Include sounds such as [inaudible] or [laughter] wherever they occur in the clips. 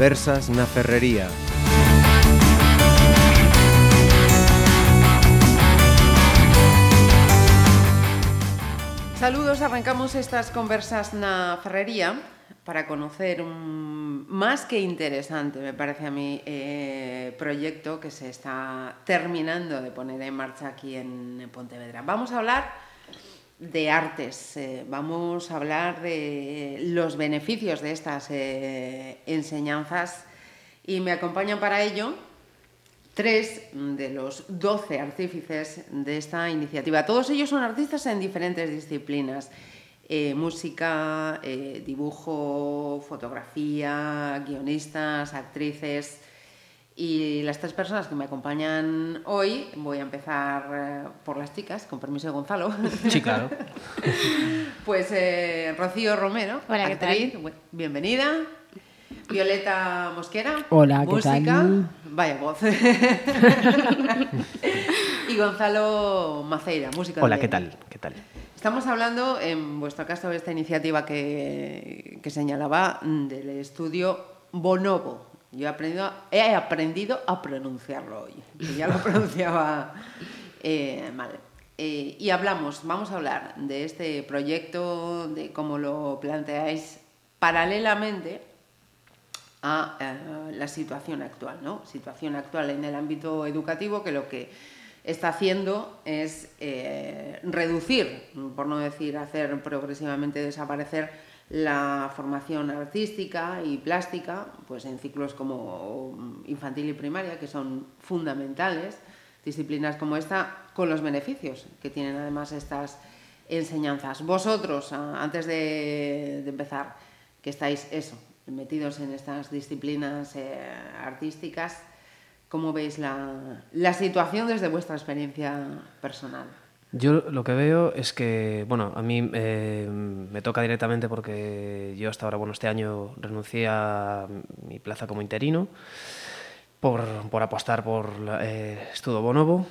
Conversas na Ferrería. Saludos, arrancamos estas conversas na Ferrería para conocer un más que interesante, me parece a mí, eh, proyecto que se está terminando de poner en marcha aquí en Pontevedra. Vamos a hablar de artes, eh, vamos a hablar de los beneficios de estas eh, enseñanzas y me acompañan para ello tres de los doce artífices de esta iniciativa. Todos ellos son artistas en diferentes disciplinas. Eh, música, dibujo, fotografía, guionistas, actrices. Y las tres personas que me acompañan hoy, voy a empezar eh, por las chicas, con permiso de Gonzalo. Sí, claro. [laughs] pues eh, Rocío Romero, Hola, ¿qué bu- bienvenida. Violeta Mosquera, Hola, ¿qué música, tal? vaya voz. [laughs] y Gonzalo Maceira, música. Hola, también. ¿qué tal? ¿Qué tal? Estamos hablando, en vuestro caso, de esta iniciativa que, que señalaba mm, del estudio Bonobo. Yo he aprendido, he aprendido a pronunciarlo hoy, ya lo [laughs] pronunciaba eh, mal. Eh, y hablamos, vamos a hablar de este proyecto, de cómo lo planteáis paralelamente a eh, la situación actual, ¿no? Situación actual en el ámbito educativo que lo que está haciendo es reducir, por no decir hacer progresivamente desaparecer la formación artística y plástica, pues en ciclos como infantil y primaria, que son fundamentales, disciplinas como esta, con los beneficios que tienen además estas enseñanzas. Vosotros, antes de, empezar, que estáis eso, metidos en estas disciplinas eh, artísticas, ¿cómo veis la situación desde vuestra experiencia personal? Yo lo que veo es que, bueno, a mí eh, me toca directamente porque yo hasta ahora, bueno, este año renuncié a mi plaza como interino por, por apostar por eh, Estudo Bonobo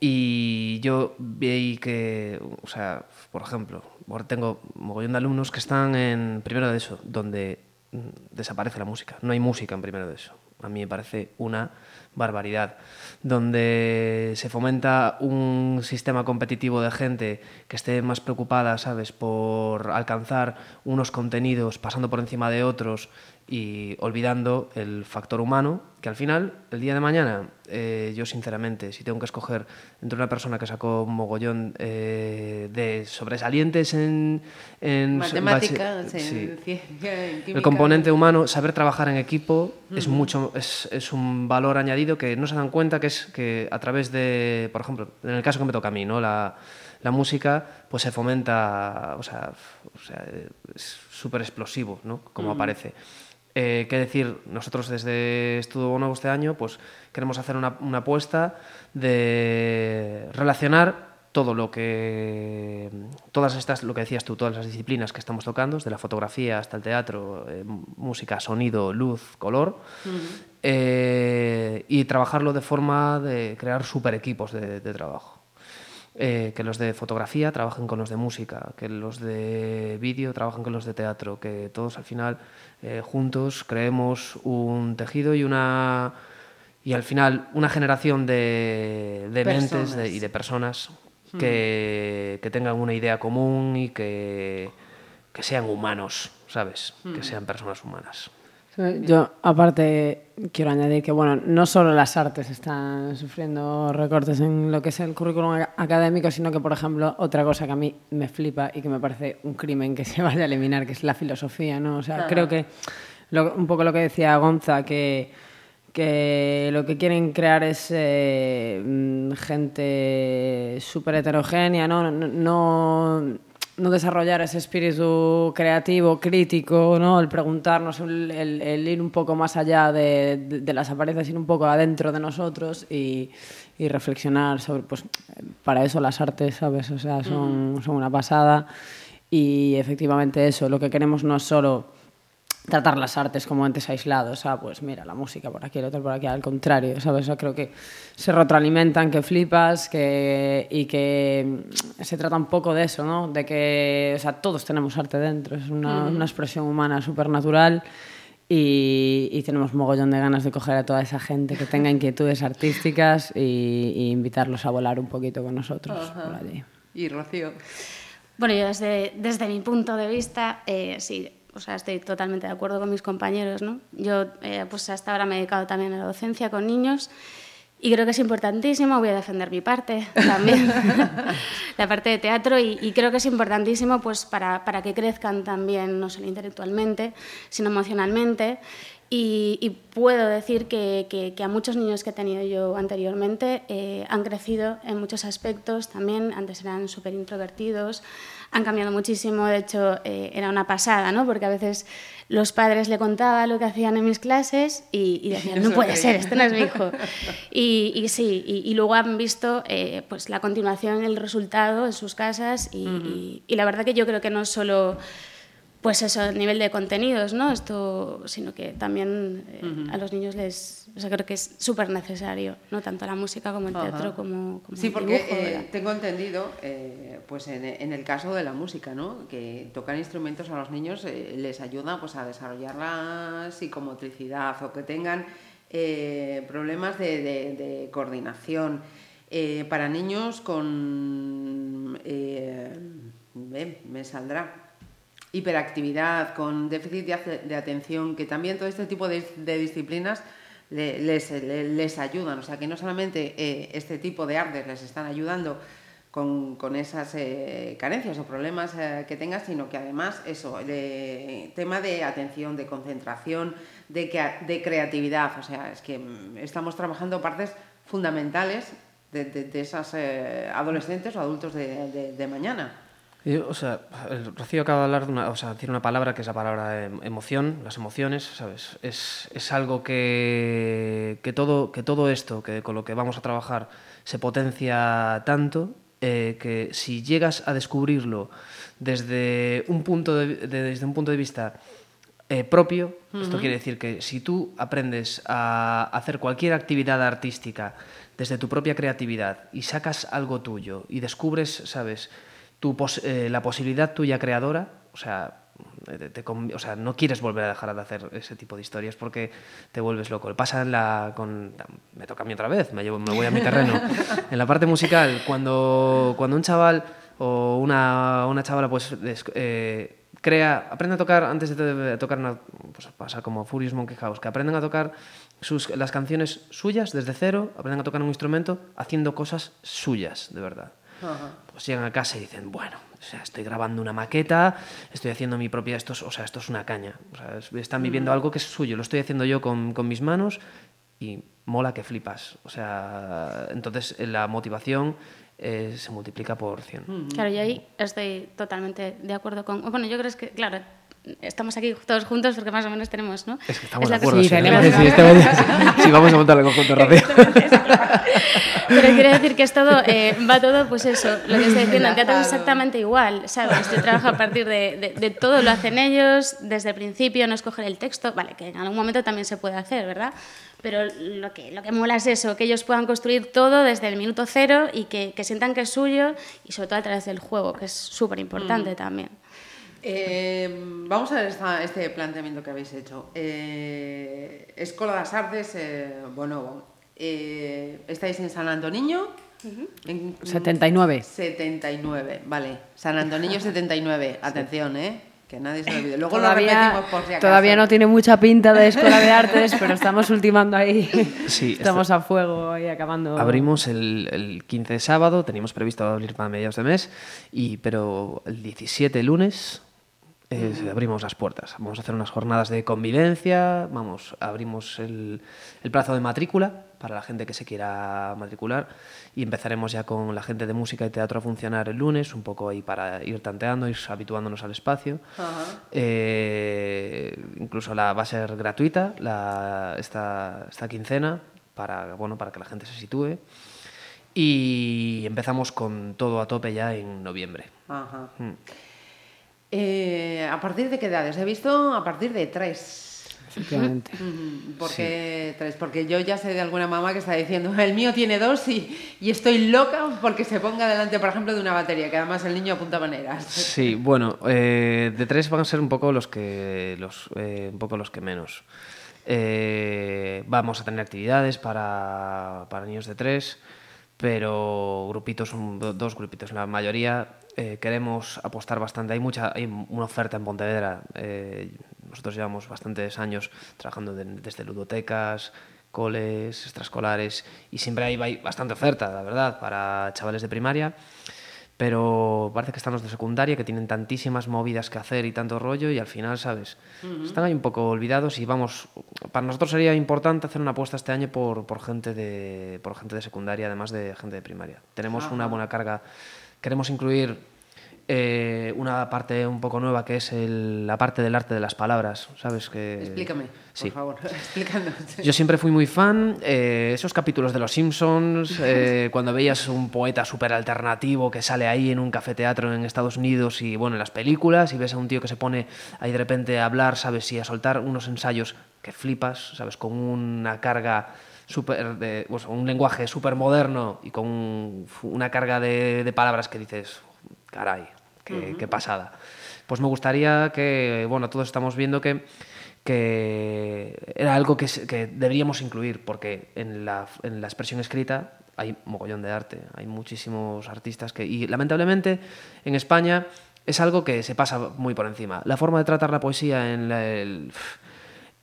y yo vi que, o sea, por ejemplo, tengo mogollón de alumnos que están en primero de eso, donde mm, desaparece la música, no hay música en primero de eso. A mí me parece una barbaridad, donde se fomenta un sistema competitivo de gente que esté más preocupada, ¿sabes?, por alcanzar unos contenidos pasando por encima de otros y olvidando el factor humano, que al final, el día de mañana, eh, yo sinceramente, si tengo que escoger entre una persona que sacó un mogollón eh, de sobresalientes en... en Matemática, base- sí, sí. ciencia, en química. El componente humano, saber trabajar en equipo, es mucho, es, es un valor añadido que no se dan cuenta que es que a través de, por ejemplo, en el caso que me toca a mí, ¿no? La, la música, pues se fomenta, o sea, o sea es súper explosivo, ¿no? Como aparece. Eh, ¿Qué decir? Nosotros desde Estudio Bonobo este año, pues queremos hacer una, una apuesta de relacionar todo lo que todas estas lo que decías tú todas las disciplinas que estamos tocando desde la fotografía hasta el teatro eh, música sonido luz color eh, y trabajarlo de forma de crear super equipos de, de trabajo. Eh, que los de fotografía trabajen con los de música que los de vídeo trabajen con los de teatro que todos al final juntos creemos un tejido y una y al final una generación de, de mentes de- y de personas que, que tengan una idea común y que, que sean humanos, ¿sabes? Que sean personas humanas. Yo, aparte, quiero añadir que, bueno, no solo las artes están sufriendo recortes en lo que es el currículum académico, sino que, por ejemplo, otra cosa que a mí me flipa y que me parece un crimen que [laughs] se vaya a eliminar, que es la filosofía, ¿no? O sea, creo que lo- un poco lo que decía Gonza, que, que lo que quieren crear es eh, mm, gente súper heterogénea, ¿no? No, no, no desarrollar ese espíritu creativo, crítico, ¿no? El preguntarnos, el, el- el ir un poco más allá de, de- de las apariencias, ir un poco adentro de nosotros y, y reflexionar sobre, pues, para eso las artes, ¿sabes? O sea, son, son una pasada y efectivamente eso, lo que queremos no es solo tratar las artes como entes aislados, ah, pues mira, la música por aquí, el otro por aquí, al contrario, ¿sabes? O sea, creo que se retroalimentan, que flipas, que, y que mm, se trata un poco de eso, ¿no? De que, o sea, todos tenemos arte dentro, es una, una expresión humana súper natural Y, y tenemos mogollón de ganas de coger a toda esa gente que tenga inquietudes artísticas y, y invitarlos a volar un poquito con nosotros por allí. Y Rocío. Bueno, yo desde, desde mi punto de vista, eh, sí, o sea, estoy totalmente de acuerdo con mis compañeros, ¿no? Yo, eh, pues hasta ahora me he dedicado también a la docencia con niños y creo que es importantísimo, voy a defender mi parte también, [laughs] la parte de teatro, y, y creo que es importantísimo pues para, para que crezcan también, no solo intelectualmente, sino emocionalmente. Y, y puedo decir que, que- que a muchos niños que he tenido yo anteriormente eh, han crecido en muchos aspectos también. Antes eran súper introvertidos, han cambiado muchísimo. De hecho, eh, era una pasada, ¿no? Porque a veces los padres le contaban lo que hacían en mis clases y, y decían, No puede ser, este no es mi hijo. [laughs] Y, y sí, y, y luego han visto eh, pues la continuación, el resultado en sus casas y la verdad que yo creo que no solo pues eso, a nivel de contenidos, ¿no? Esto, sino que también eh, a los niños les, o sea, creo que es súper necesario, ¿no? Tanto la música como el teatro, como, como Sí, el porque dibujo, eh, tengo entendido, eh, pues en, en el caso de la música, ¿no? Que tocar instrumentos a los niños eh, les ayuda pues, a desarrollar la psicomotricidad o que tengan problemas de, de- de coordinación. Eh, para niños con... eh, me saldrá hiperactividad, con déficit de, atención, que también todo este tipo de, disciplinas le- les, le- les ayudan. O sea, que no solamente eh, este tipo de artes les están ayudando con, con esas eh, carencias o problemas eh, que tengas, sino que además eso, el tema de atención, de concentración, de, de creatividad. O sea, es que mm, estamos trabajando partes fundamentales de, de- de esas eh, adolescentes o adultos de- de mañana. O sea, el Rocío acaba de hablar de una, o sea, decir una palabra que es la palabra em- emoción, las emociones, ¿sabes? Es, es algo que, que, todo, que todo esto, que con lo que vamos a trabajar, se potencia tanto eh, que si llegas a descubrirlo desde un punto de, de- desde un punto de vista eh, propio, esto quiere decir que si tú aprendes a hacer cualquier actividad artística desde tu propia creatividad y sacas algo tuyo y descubres, ¿sabes? Tu pos- eh, la posibilidad tuya creadora, o sea, te- te conv- o sea, no quieres volver a dejar de hacer ese tipo de historias porque te vuelves loco. Pasa en la, con, me toca a mí otra vez, me, llevo, me voy a mi terreno. [laughs] en la parte musical, cuando, cuando un chaval o una, una chavala pues eh, crea, aprende a tocar antes de, de tocar una, pues pasa como Furious Monkey House, que aprenden a tocar sus, las canciones suyas desde cero, aprenden a tocar un instrumento haciendo cosas suyas, de verdad pues llegan a casa y dicen, bueno, o sea, estoy grabando una maqueta, estoy haciendo mi propia, esto es, o sea, esto es una caña. O sea, es- están viviendo algo que es suyo, lo estoy haciendo yo con, con mis manos y mola que flipas. O sea, entonces eh, la motivación eh, se multiplica por 100. Claro, yo ahí estoy totalmente de acuerdo con... Bueno, yo creo que, claro, estamos aquí todos juntos porque más o menos tenemos, ¿no? Es que estamos la de acuerdo. sí, sí, sí, vamos a montar el conjunto rápido. Pero quiero decir que es todo, eh, va todo, pues eso, lo que estoy diciendo, en teatro es exactamente igual, ¿sabes? Yo trabajo a partir de, de- de todo, lo hacen ellos, desde el principio, no escoger el texto, vale, que en algún momento también se puede hacer, ¿verdad? Pero lo que, lo que mola es eso, que ellos puedan construir todo desde el minuto cero y que, que sientan que es suyo y sobre todo a través del juego, que es súper importante también. Eh, vamos a ver esta- este planteamiento que habéis hecho. Eh, Escola das Artes, eh, Bonobo. Eh, estáis en San Antoniño. En- 79. 79, vale. San Antoniño 79. [laughs] Atención, ¿eh? Que nadie se lo olvide. Luego lo Todavía, repetimos por si acaso. todavía no tiene mucha pinta de escuela de artes, pero estamos ultimando ahí. [laughs] Sí, estamos a fuego ahí acabando. Abrimos el, el 15 de sábado, teníamos previsto abrir para mediados de mes, y, pero el 17 lunes eh, abrimos las puertas. Vamos a hacer unas jornadas de convivencia, vamos, abrimos el, el plazo de matrícula para la gente que se quiera matricular y empezaremos ya con la gente de música y teatro a funcionar el lunes, un poco ahí para ir tanteando, ir habituándonos al espacio. Eh, incluso la va a ser gratuita la, esta, esta quincena para, bueno, para que la gente se sitúe. Y empezamos con todo a tope ya en noviembre. Ajá. Mm. Eh, ¿A partir de qué edades? He visto a partir de tres. efectivamente. [laughs] Ujú, ¿Por qué tres? Porque yo ya sé de alguna mamá que está diciendo, el mío tiene dos y, y estoy loca porque se ponga delante, por ejemplo, de una batería, que además el niño apunta maneras. Sí, bueno, eh, de tres van a ser un poco los que los eh, un poco los que menos. Eh, vamos a tener actividades para, para niños de tres, pero grupitos, un- do- dos grupitos. La mayoría eh, queremos apostar bastante. Hay mucha, hay una oferta en Pontevedra. eh, nosotros llevamos bastantes años trabajando de- desde ludotecas, coles, extraescolares y siempre hay, hay bastante oferta, la verdad, para chavales de primaria pero parece que están los de secundaria que tienen tantísimas movidas que hacer y tanto rollo y al final, ¿sabes? Están ahí un poco olvidados y vamos, para nosotros sería importante hacer una apuesta este año por, por gente de por gente de secundaria además de gente de primaria. Tenemos una buena carga. Queremos incluir eh, una parte un poco nueva que es el- la parte del arte de las palabras, ¿sabes? Que, Explícame, por Sí. favor, [laughs] explícanos. Yo siempre fui muy fan, eh, esos capítulos de Los Simpsons, [laughs] eh, cuando veías un poeta súper alternativo que sale ahí en un cafeteatro en Estados Unidos y bueno, en las películas, y ves a un tío que se pone ahí de repente a hablar, ¿sabes? Y a soltar unos ensayos que flipas, ¿sabes? Con una carga súper de, pues, un lenguaje súper moderno y con un- una carga de, de palabras que dices, caray, qué, qué pasada. Pues me gustaría que, bueno, todos estamos viendo que, que era algo que, que deberíamos incluir, porque en la, en la expresión escrita hay mogollón de arte, hay muchísimos artistas que... Y lamentablemente en España es algo que se pasa muy por encima. La forma de tratar la poesía en la- el,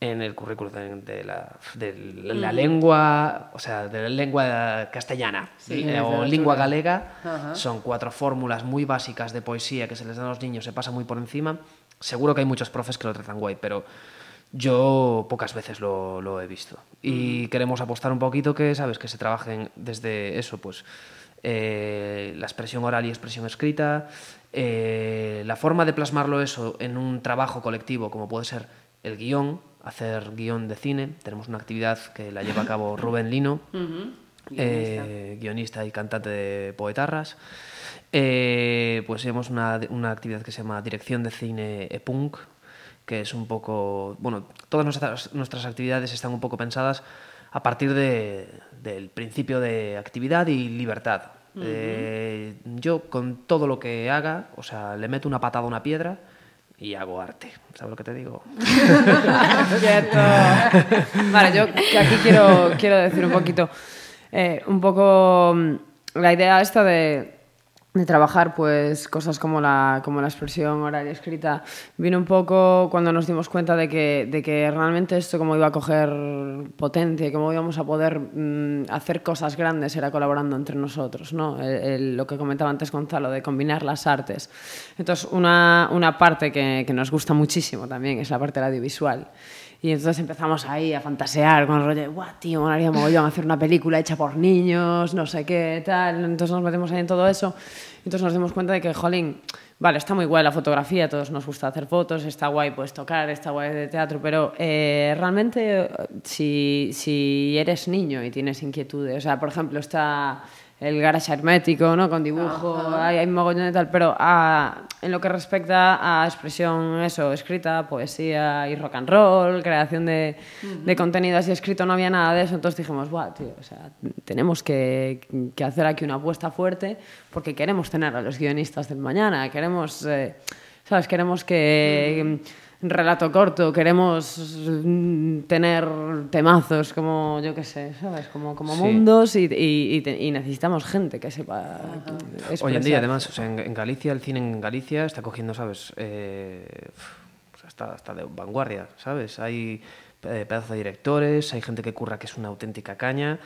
en el currículum de, la, de la lengua, o sea, de la lengua castellana Sí, eh, o lengua galega, Ajá. son cuatro fórmulas muy básicas de poesía que se les dan a los niños, se pasa muy por encima. Seguro que hay muchos profes que lo tratan guay, pero yo pocas veces lo, lo he visto. Y queremos apostar un poquito que, ¿sabes? Que se trabajen desde eso, pues eh, la expresión oral y expresión escrita, eh, la forma de plasmarlo eso en un trabajo colectivo, como puede ser el guion, hacer guion de cine. Tenemos una actividad que la lleva a cabo [laughs] Rubén Lino, Ujú, eh, guionista y cantante de poetarras. Eh, pues tenemos una, una actividad que se llama Dirección de Cine EPUNC, que es un poco, bueno, todas nuestras, nuestras actividades están un poco pensadas a partir de- del principio de actividad y libertad. Eh, yo con todo lo que haga, o sea, le meto una patada a una piedra y hago arte. ¿Sabes lo que te digo? [laughs] Quieto. Vale, yo aquí quiero, quiero decir un poquito, eh, un poco mm, la idea esta de, de trabajar pues cosas como la, como la expresión oral y escrita vino un poco cuando nos dimos cuenta de que, de que realmente esto como iba a coger potencia y cómo íbamos a poder mm, hacer cosas grandes era colaborando entre nosotros, ¿no? El- el- lo que comentaba antes Gonzalo, de combinar las artes. Entonces, una, una parte que, que nos gusta muchísimo también es la parte audiovisual. Y entonces empezamos ahí a fantasear con el rollo de, guau, tío, molaría mogollón hacer una película hecha por niños, no sé qué, tal. Entonces nos metemos ahí en todo eso. Entonces nos dimos cuenta de que, jolín, vale, está muy guay la fotografía, a todos nos gusta hacer fotos, está guay pues tocar, está guay de teatro, pero eh, realmente eh, si, si eres niño y tienes inquietudes, o sea, por ejemplo, está el garage hermético, ¿no? Con dibujo, hay, hay mogollón de tal, pero ah, en lo que respecta a expresión, eso, escrita, poesía y rock and roll, creación de, de contenido así escrito, no había nada de eso, entonces dijimos, guau, tío, o sea, tenemos que, que hacer aquí una apuesta fuerte porque queremos tener a los guionistas del mañana, queremos, eh, ¿sabes? Queremos que... Relato corto, queremos mm, tener temazos como, yo qué sé, ¿sabes? Como, como Sí. mundos y, y- y y necesitamos gente que sepa expresar. Hoy en día, además, o sea, en, en Galicia, el cine en Galicia está cogiendo, ¿sabes? Eh, pues está, está de vanguardia, ¿sabes? Hay eh, pedazos de directores, hay gente que curra que es una auténtica caña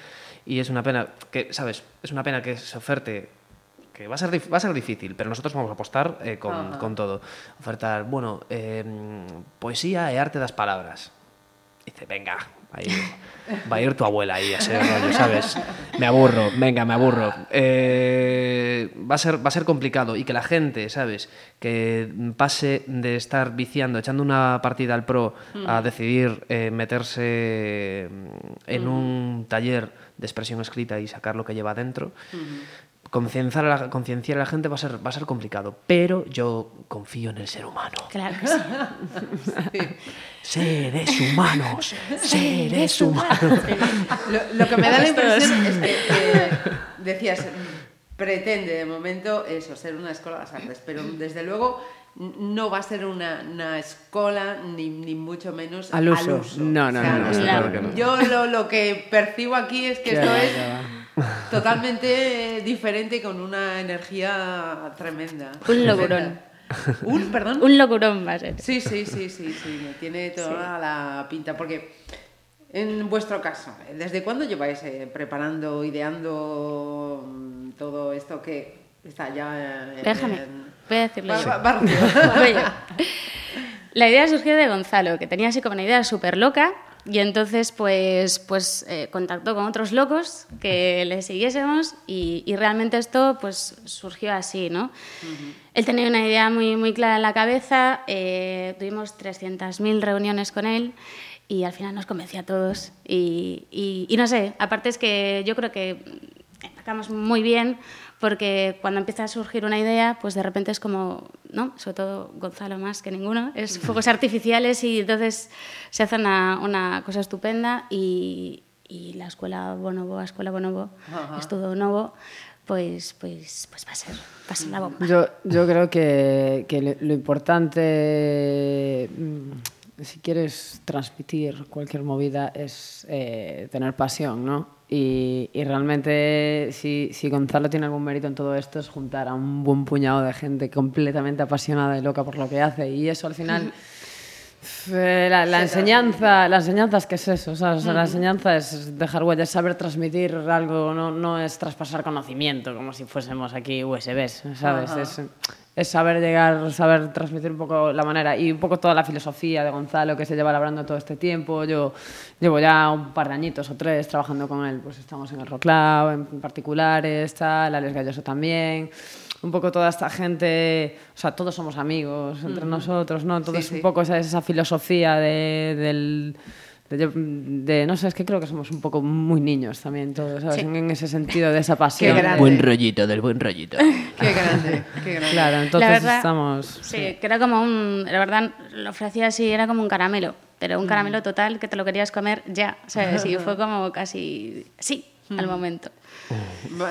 y es una pena que, ¿sabes? Es una pena que se oferte que va a ser, va a ser difícil, pero nosotros vamos a apostar eh, con, con todo. Ofertar, bueno, eh, poesía e arte das palabras. Dice, venga, ahí, va a ir tu abuela ahí a ese rollo, ¿sabes? Me aburro, venga, me aburro. Eh, va, a ser, va a ser complicado y que la gente, ¿sabes? Que pase de estar viciando, echando una partida al pro a decidir eh, meterse en un taller de expresión escrita y sacar lo que lleva dentro. Concienciar a, la, concienciar a la gente va a, ser, va a ser complicado, pero yo confío en el ser humano. Claro que sí. [laughs] Seres humanos, [laughs] seres humanos. Lo, lo que me da la impresión es que eh, decías, pretende de momento eso, ser una escuela de las artes, pero desde luego no va a ser una, una escuela ni, ni mucho menos Al uso. No, no, no, no, está claro que no. Yo lo, lo que percibo aquí es que Ya, esto ya es. Totalmente diferente con una energía tremenda. Un locurón. Un, perdón. Un locurón va a ser. Sí, sí, sí, sí, sí, tiene toda la pinta, porque en vuestro caso, ¿desde cuándo lleváis eh, preparando, ideando mm, todo esto que está ya... en- Déjame, en- voy a decirlo. [laughs] La idea surgió de Gonzalo, que tenía así como una idea súper loca y entonces pues, pues eh, contactó con otros locos que le siguiésemos y, y realmente esto pues surgió así, ¿no? Él tenía una idea muy, muy clara en la cabeza, eh, tuvimos 300.000 reuniones con él y al final nos convenció a todos y, y- y no sé, aparte es que yo creo que empacamos muy bien porque cuando empieza a surgir una idea, pues de repente es como, ¿no? Sobre todo Gonzalo más que ninguno, es [laughs] fuegos artificiales y entonces se hace una, una cosa estupenda y, y la escuela Bonobo, la escuela Bonobo, Ajá. es todo nuevo, pues, pues, pues va a ser, va a ser la bomba. Yo, yo creo que, que lo- lo importante, mm, si quieres transmitir cualquier movida, es eh, tener pasión, ¿no? Y, y realmente, si, si Gonzalo tiene algún mérito en todo esto, es juntar a un buen puñado de gente completamente apasionada y loca por lo que hace. Y eso al final. [laughs] Eh, La, la enseñanza, la enseñanza es que es eso, ¿sabes? O sea, la enseñanza es dejar huellas, saber transmitir algo, no, no es traspasar conocimiento como si fuésemos aquí USBs, ¿sabes? Es, es saber llegar, saber transmitir un poco la manera y un poco toda la filosofía de Gonzalo que se lleva labrando todo este tiempo. Yo llevo ya un par de añitos o tres trabajando con él, pues estamos en el Rock Club, en particulares, tal, Alex Galloso también. Un poco toda esta gente, o sea, todos somos amigos entre nosotros, ¿no? Entonces, sí. un poco esa, esa filosofía de, del, de, de- no sé, es que creo que somos un poco muy niños también todos, ¿sabes? Sí. En, en ese sentido de esa pasión. Buen rollito, del buen rollito. [laughs] Qué grande, qué grande. Claro, entonces verdad- estamos... Sí, que era como un, la verdad lo ofrecía así, era como un caramelo, pero un caramelo total que te lo querías comer ya, ¿sabes? Y [laughs] fue como casi, sí, al momento.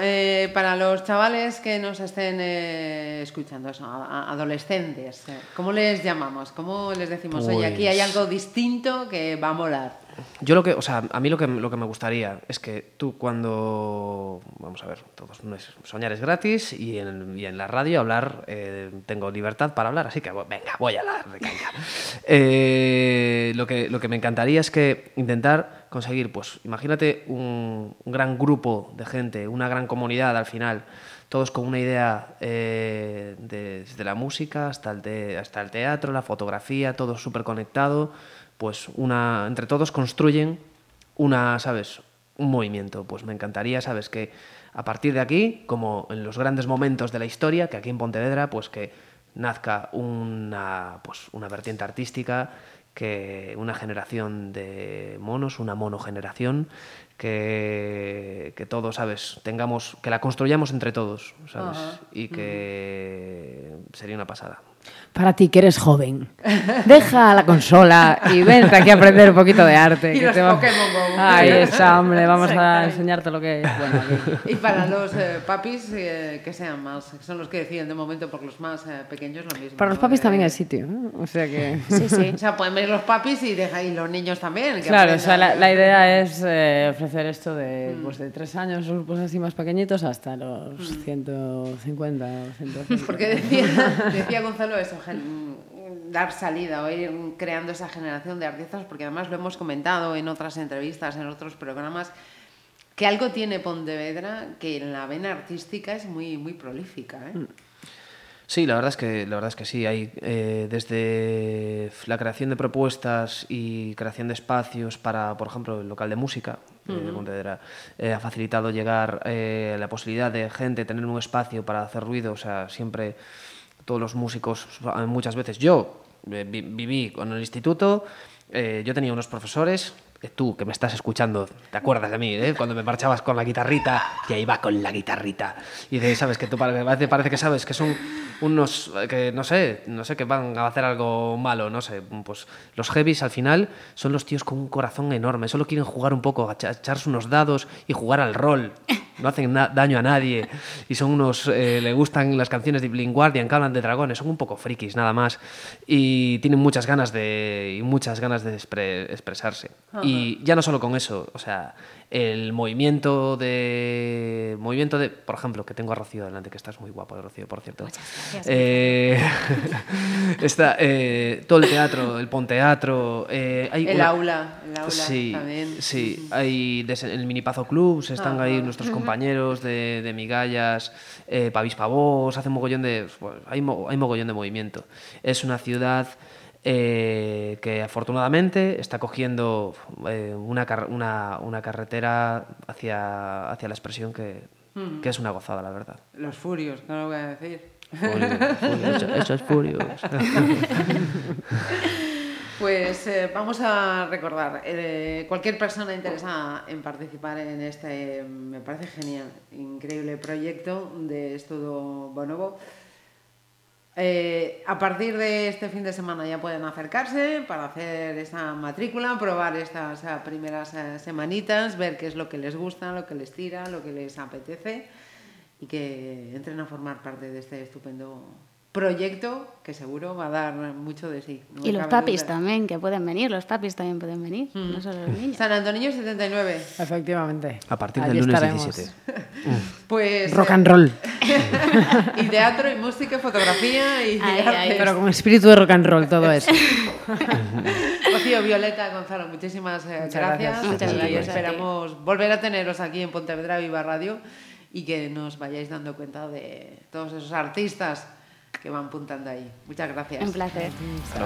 Eh, para los chavales que nos estén eh, escuchando, eso, a- a- adolescentes, eh, ¿cómo les llamamos? ¿Cómo les decimos, oye, aquí hay Pues- algo distinto que va a molar? Yo lo que, o sea, a mí lo que, lo que me gustaría es que tú cuando, vamos a ver, todos soñar es gratis y en, la radio hablar, eh, tengo libertad para hablar, así que venga, voy a caña. Eh, lo, que, lo que me encantaría es que intentar conseguir, pues imagínate un, un gran grupo de gente, una gran comunidad al final, todos con una idea eh, de- desde la música hasta el, te- hasta el teatro, la fotografía, todo súper conectado, pues una, entre todos construyen una, ¿sabes? Un movimiento. Pues me encantaría, ¿sabes? Que a partir de aquí, como en los grandes momentos de la historia, que aquí en Pontevedra, pues que nazca una, pues, una vertiente artística, que una generación de monos, una monogeneración, que, que todos, ¿sabes? Tengamos, que la construyamos entre todos, ¿sabes? Y que sería una pasada. Para ti que eres joven, deja la consola y vente aquí a aprender un poquito de arte. Y que los te va- Pokémon Go. Ahí está, hombre, vamos a enseñarte lo que es. Bueno, aquí. Y para los eh, papis, eh, que sean más, que son los que deciden de momento, porque los más eh, pequeños lo mismo. Para los papis Eh, también hay sitio. O sea que... Sí, sí. O sea, pueden ver los papis y, deja, y los niños también. que Claro, o sea, la, la idea es eh, ofrecer esto de, pues, de tres años, grupos así más pequeñitos, hasta los 150 o 150. Porque decía, decía Gonzalo eso, gen- dar salida o ir creando esa generación de artistas, porque además lo hemos comentado en otras entrevistas, en otros programas, que algo tiene Pontevedra que en la vena artística es muy, muy prolífica. ¿eh? Sí, la verdad es que, la verdad es que sí. Hay eh, desde la creación de propuestas y creación de espacios para, por ejemplo, el local de música de Pontevedra, eh, ha facilitado llegar eh, la posibilidad de gente tener un espacio para hacer ruido. O sea, siempre todos los músicos, muchas veces yo eh, vi- viví con el instituto, eh, yo tenía unos profesores tú que me estás escuchando, te acuerdas de mí, ¿eh? cuando me marchabas con la guitarrita, y ahí va con la guitarrita. Y de, sabes que tú parece, parece que sabes que son unos que no sé, no sé que van a hacer algo malo, no sé, pues los heavies al final son los tíos con un corazón enorme, solo quieren jugar un poco, echarse unos dados y jugar al rol. No hacen daño a nadie y son unos eh, le gustan las canciones de Blind Guardian que hablan de dragones, son un poco frikis nada más y tienen muchas ganas de y muchas ganas de expresarse. Y ya no solo con eso, o sea, el movimiento de movimiento de por ejemplo que tengo a Rocío delante que estás muy guapo Rocío por cierto. Eh, [laughs] está eh, todo el teatro el ponteatro eh, hay el aula el aula sí también. sí hay el minipazo clubs están ahí nuestros compañeros de, de migallas eh, Pavis Pavos hacen mogollón de hay, hay mogollón de movimiento. Es una ciudad eh, que afortunadamente está cogiendo eh, una, una, una, carretera hacia, hacia la expresión que, mm. que, es una gozada, la verdad. Los furios, no lo voy a decir. eso, es furios. [laughs] [laughs] Pues eh, vamos a recordar, eh, cualquier persona interesada en participar en este, me parece genial, increíble proyecto de Estudio Bonobo, eh, a partir de este fin de semana ya pueden acercarse para hacer esa matrícula, probar estas eh, primeras eh, semanitas, ver qué es lo que les gusta, lo que les tira, lo que les apetece y que entren a formar parte de este estupendo proyecto que seguro va a dar mucho de sí. y los papis también, que pueden venir, los papis también pueden venir, no mm. solo los niños. San Antonio 79. Efectivamente. A partir del lunes 17. [laughs] pues... Rock and roll. y teatro, y música, y fotografía, y Pero con espíritu de rock and roll todo eso. [laughs] Rocío, Violeta, Gonzalo, muchísimas eh, gracias. Muchas gracias. Y esperamos volver a teneros aquí en Pontevedra Viva Radio y que nos vayáis dando cuenta de todos esos artistas que van puntando ahí. Muchas gracias. Un placer. Hasta